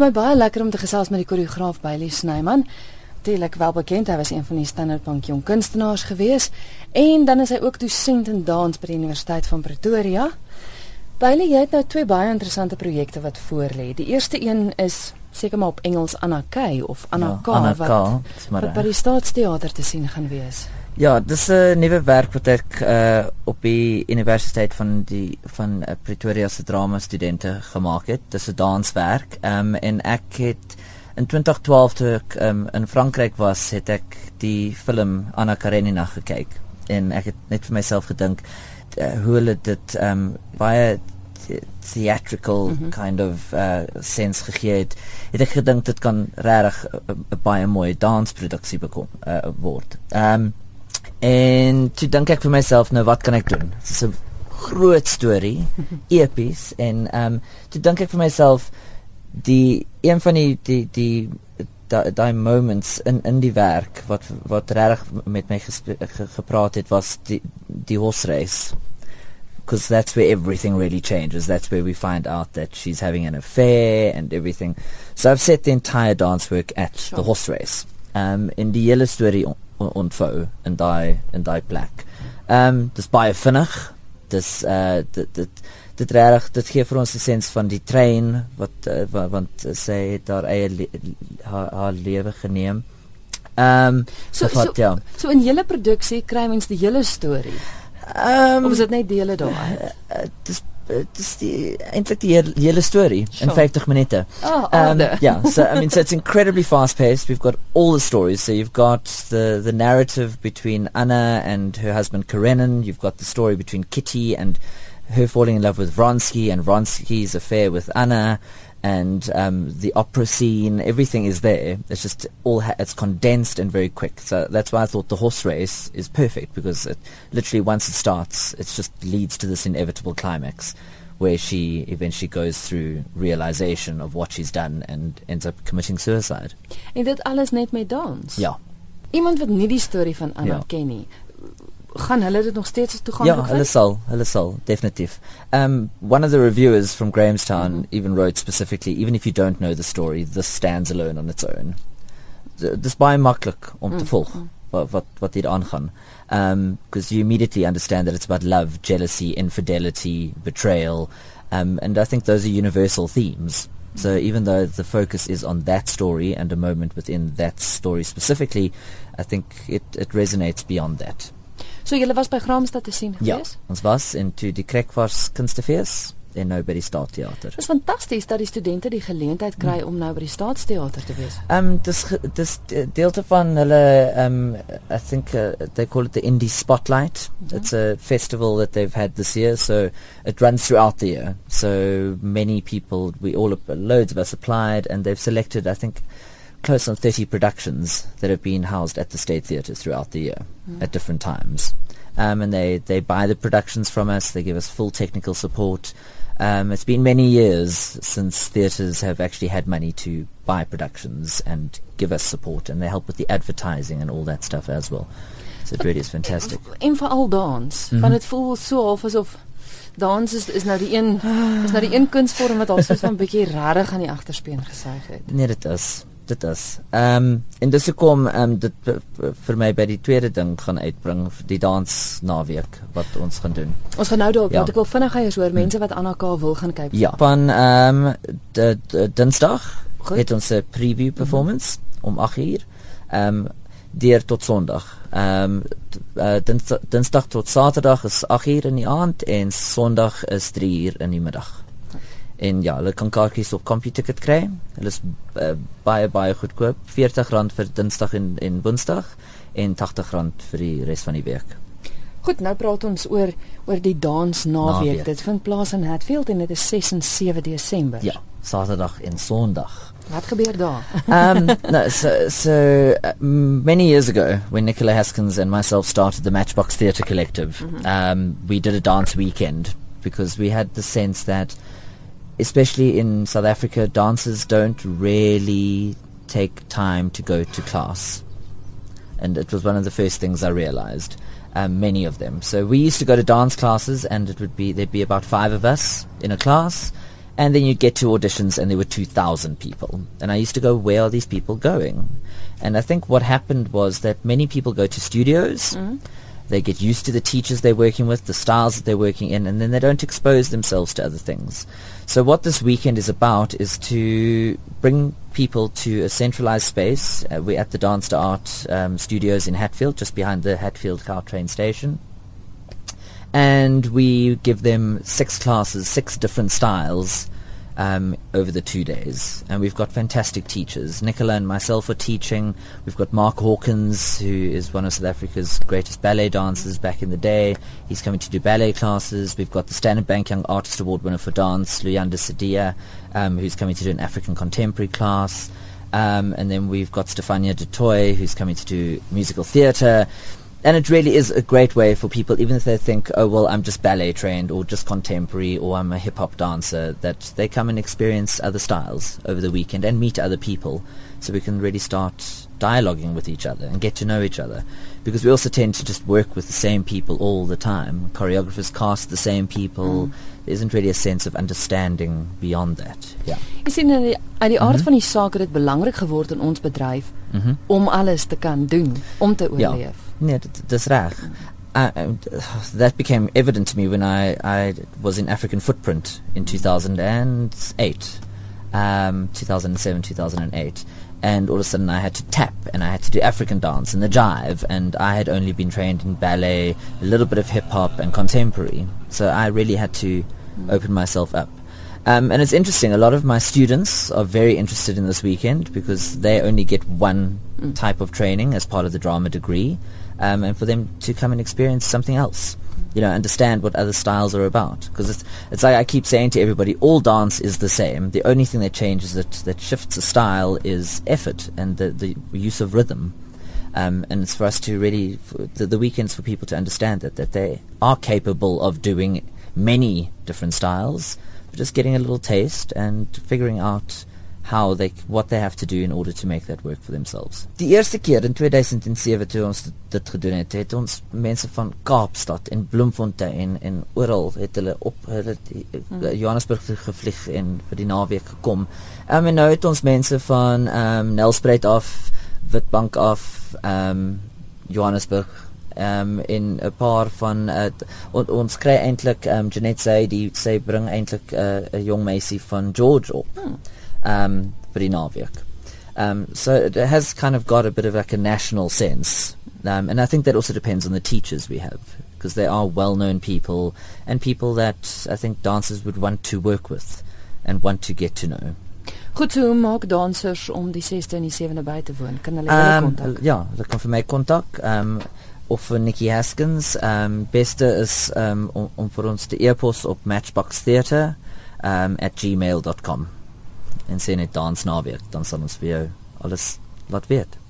Is my baie lekker om te gesels met die koreograaf Bailey Snyman. Natuurlik wel bekend, hy was een van die Standard Bank jong kunstenaars gewees en dan is hy ook dosent in dans by die Universiteit van Pretoria. Bailey, jy het nou twee baie interessante projekte wat voorlê. Die eerste een is seker maar op Engels Anna Kay of Anna Ja, K wat, K, wat by die Staatsteater te sien gaan wees. Ja, dis 'n nuwe werk wat ek uh op die Universiteit van die van uh, Pretoria se drama studente gemaak het. Dis 'n danswerk. Ehm um, en ek het in 2012 toe ek um, in Frankryk was, het ek die film Anna Karenina gekyk en ek het net vir myself gedink uh, hoe hulle dit ehm um, baie the- theatrical mm -hmm. kind of uh sense gegee het. Het ek gedink dit kan regtig 'n baie mooi dansproduksie bekom uh, word. Ehm um, en toe dink ek vir myself nou wat kan ek doen? Dit is 'n groot storie, epies en ehm um, toe dink ek vir myself die een van die die die daai daai moments in in die werk wat wat reg met my gespe, ge, gepraat het was die die horse race because that's where everything really changes that's where we find out that she's having an affair and everything so I've set the entire dance work at Sure. the horse race um in die hele storie ontvou in daai in daai plek um dis baie vinnig dis uh dit dit dit reg dit gee vir ons 'n sens van die trein wat uh, wa- want uh, sy het haar eie le haar, haar lewe geneem. Ehm um, So so, ja. so in julle produksie kry mens die hele storie. Ehm Of is dit net dele daaruit? uh, dis uh, dis die eintlik die hele- hele storie Sure. in 50 minute. Oh, Um, yeah, so I mean, so it's incredibly fast paced. We've got all the stories. So you've got the the narrative between Anna and her husband Karenin. You've got the story between Kitty and her falling in love with Vronsky and Vronsky's affair with Anna. And um, the opera scene, everything is there. It's just all ha- it's condensed and very quick. So that's why I thought the horse race is perfect because it literally once it starts, it just leads to this inevitable climax where she eventually goes through realization of what she's done and ends up committing suicide. En dit alles net met dans. Ja. Iemand wat nie die storie van Anna Ja. ken nie, gaan hulle dit nog steeds Ja, toeganklik hulle sal, hulle sal, definitief. Um, one of the reviewers from Grahamstown even wrote specifically, even if you don't know the story, this stands alone on its own. Dis baie maklik om te volg wat wat wat hier aangaan. Um, because you immediately understand that it's about love, jealousy, infidelity, betrayal, um, and I think those are universal themes. So even though the focus is on that story and a moment within that story specifically, I think it, it resonates beyond that. So julle was by Graamsstad te sien Ja, gewees? ons was in toe die Krek was kunstefees en nou by die Staatteater. Dit is fantasties dat die studente die geleentheid kry om nou by die Staatsteater te wees. Um dis dis de- deelte van hulle um I think uh, they call it the Indie Spotlight. It's a festival that they've had this year so it runs throughout the year. So many people we all loads of us applied and they've selected I think close on 30 productions that have been housed at the State Theatre throughout the year at different times. Um, and they, they buy the productions from us, they give us full technical support. Um, it's been many years since theatres have actually had money to buy productions and give us support, and they help with the advertising and all that stuff as well. So it really is fantastic. En veral dans, Mhm. want dit voel so half asof dans is is nou die een is nou die een kunsvorm wat al soos van 'n bietjie regtig aan die agterspeen gesuig het. Nee, dit is dit is. Ehm um, en dis hoekom ehm um, dit vir my by die tweede ding gaan uitbring die dans naweek wat ons gaan doen. Ons gaan nou dalk Ja. wat ek wil vinnig eers hoor mense wat Anna K wil gaan kyk. Ja. Van ehm um, Dinsdag het ons 'n preview performance om 8 uur. Ehm um, deur tot Sondag. Ehm um, uh, Dinsdag, Dinsdag tot Saterdag is 8 uur in die aand en Sondag is 3 uur in die middag. En ja, hulle kan kaartjies op CompuTicket kry. Hulle is uh, baie baie goedkoop. R40 vir Dinsdag en en Woensdag en R80 vir die res van die week. Goed, nou praat ons oor oor die dans naweek. Dit vind plaas in Hatfield en dit is 6 en 7 Desember. Ja, Saterdag en Sondag. Wat gebeur daar? um, no, so, so uh, many years ago, when Nicola Haskins and myself started the Matchbox Theatre Collective, um, we did a dance weekend because we had the sense that, especially in South Africa, dancers don't really take time to go to class. And it was one of the first things I realized. Um, many of them. So we used to go to dance classes, and it would be there'd be about five of us in a class, And then you'd get to auditions and there were 2,000 people. And I used to go, where are these people going? And I think what happened was that many people go to studios. Mm-hmm. They get used to the teachers they're working with, the styles that they're working in, and then they don't expose themselves to other things. So what this weekend is about is to bring people to a centralized space. Uh, we're at the Dance to Art um, studios in Hatfield, just behind the Hatfield Cow train station. And we give them six classes, six different styles um, over the two days. And we've got fantastic teachers. Nicola and myself are teaching. We've got Mark Hawkins, who is one of South Africa's greatest ballet dancers back in the day. He's coming to do ballet classes. We've got the Standard Bank Young Artist Award winner for dance, Luyanda Sadia, um, who's coming to do an African contemporary class. Um, and then we've got Stefania Dutoy, who's coming to do musical theatre and it really is a great way for people, even if they think, oh, well, I'm just ballet trained or just contemporary or I'm a hip hop dancer, that they come and experience other styles over the weekend and meet other people so we can really start dialoguing with each other and get to know each other. Because we also tend to just work with the same people all the time. Choreographers cast the same people. Mm. There isn't really a sense of understanding beyond that. Yeah. Jy sien uit die, die aard mm -hmm. van die saak het dit belangrik geword in ons bedryf mm -hmm. om alles te kan doen om te oorleef. Ja. Nee, dis reg. Uh, that became evident to me when I, I was in African Footprint in 2008, um, 2007, 2008. And all of a sudden I had to tap and I had to do African dance and the jive. And I had only been trained in ballet, a little bit of hip hop and contemporary. So I really had to open myself up. Um, and it's interesting, a lot of my students are very interested in this weekend because they only get one mm. type of training as part of the drama degree um, and for them to come and experience something else. You know, understand what other styles are about. Because it's, it's like I keep saying to everybody, all dance is the same. The only thing that changes, that, that shifts a style, is effort and the, the use of rhythm. Um, and it's for us to really, the, the weekends for people to understand that, that they are capable of doing many different styles, but just getting a little taste and figuring out how they what they have to do in order to make that work for themselves. Die eerste keer in 2007 toe ons dit gedoen het, het ons mense van Kaapstad en Bloemfontein en oral het hulle op hulle hmm. Johannesburg gevlieg en vir die naweek gekom. Um, en nou het ons mense van ehm um, Nelspruit af, Witbank af, ehm um, Johannesburg ehm um, in 'n paar van uh, on, ons kry eintlik ehm um, Janet sê die sê bring eintlik eh, 'n uh, jong meisie van George op. Hmm um, vir die naweek. Um, so it has kind of got a bit of like a national sense. Um, and I think that also depends on the teachers we have, because they are well-known people and people that I think dancers would want to work with and want to get to know. Goed, so maak dansers om die 6de en die 7de by te woon. Kan hulle julle um, kontak? Ja, hulle kan vir my kontak. Um of vir Nikki Haskins. Um beste is um om, om vir ons te e-pos op matchboxtheatre um gmail.com. en sê net dans naweek, dan sal ons vir jou alles laat weet.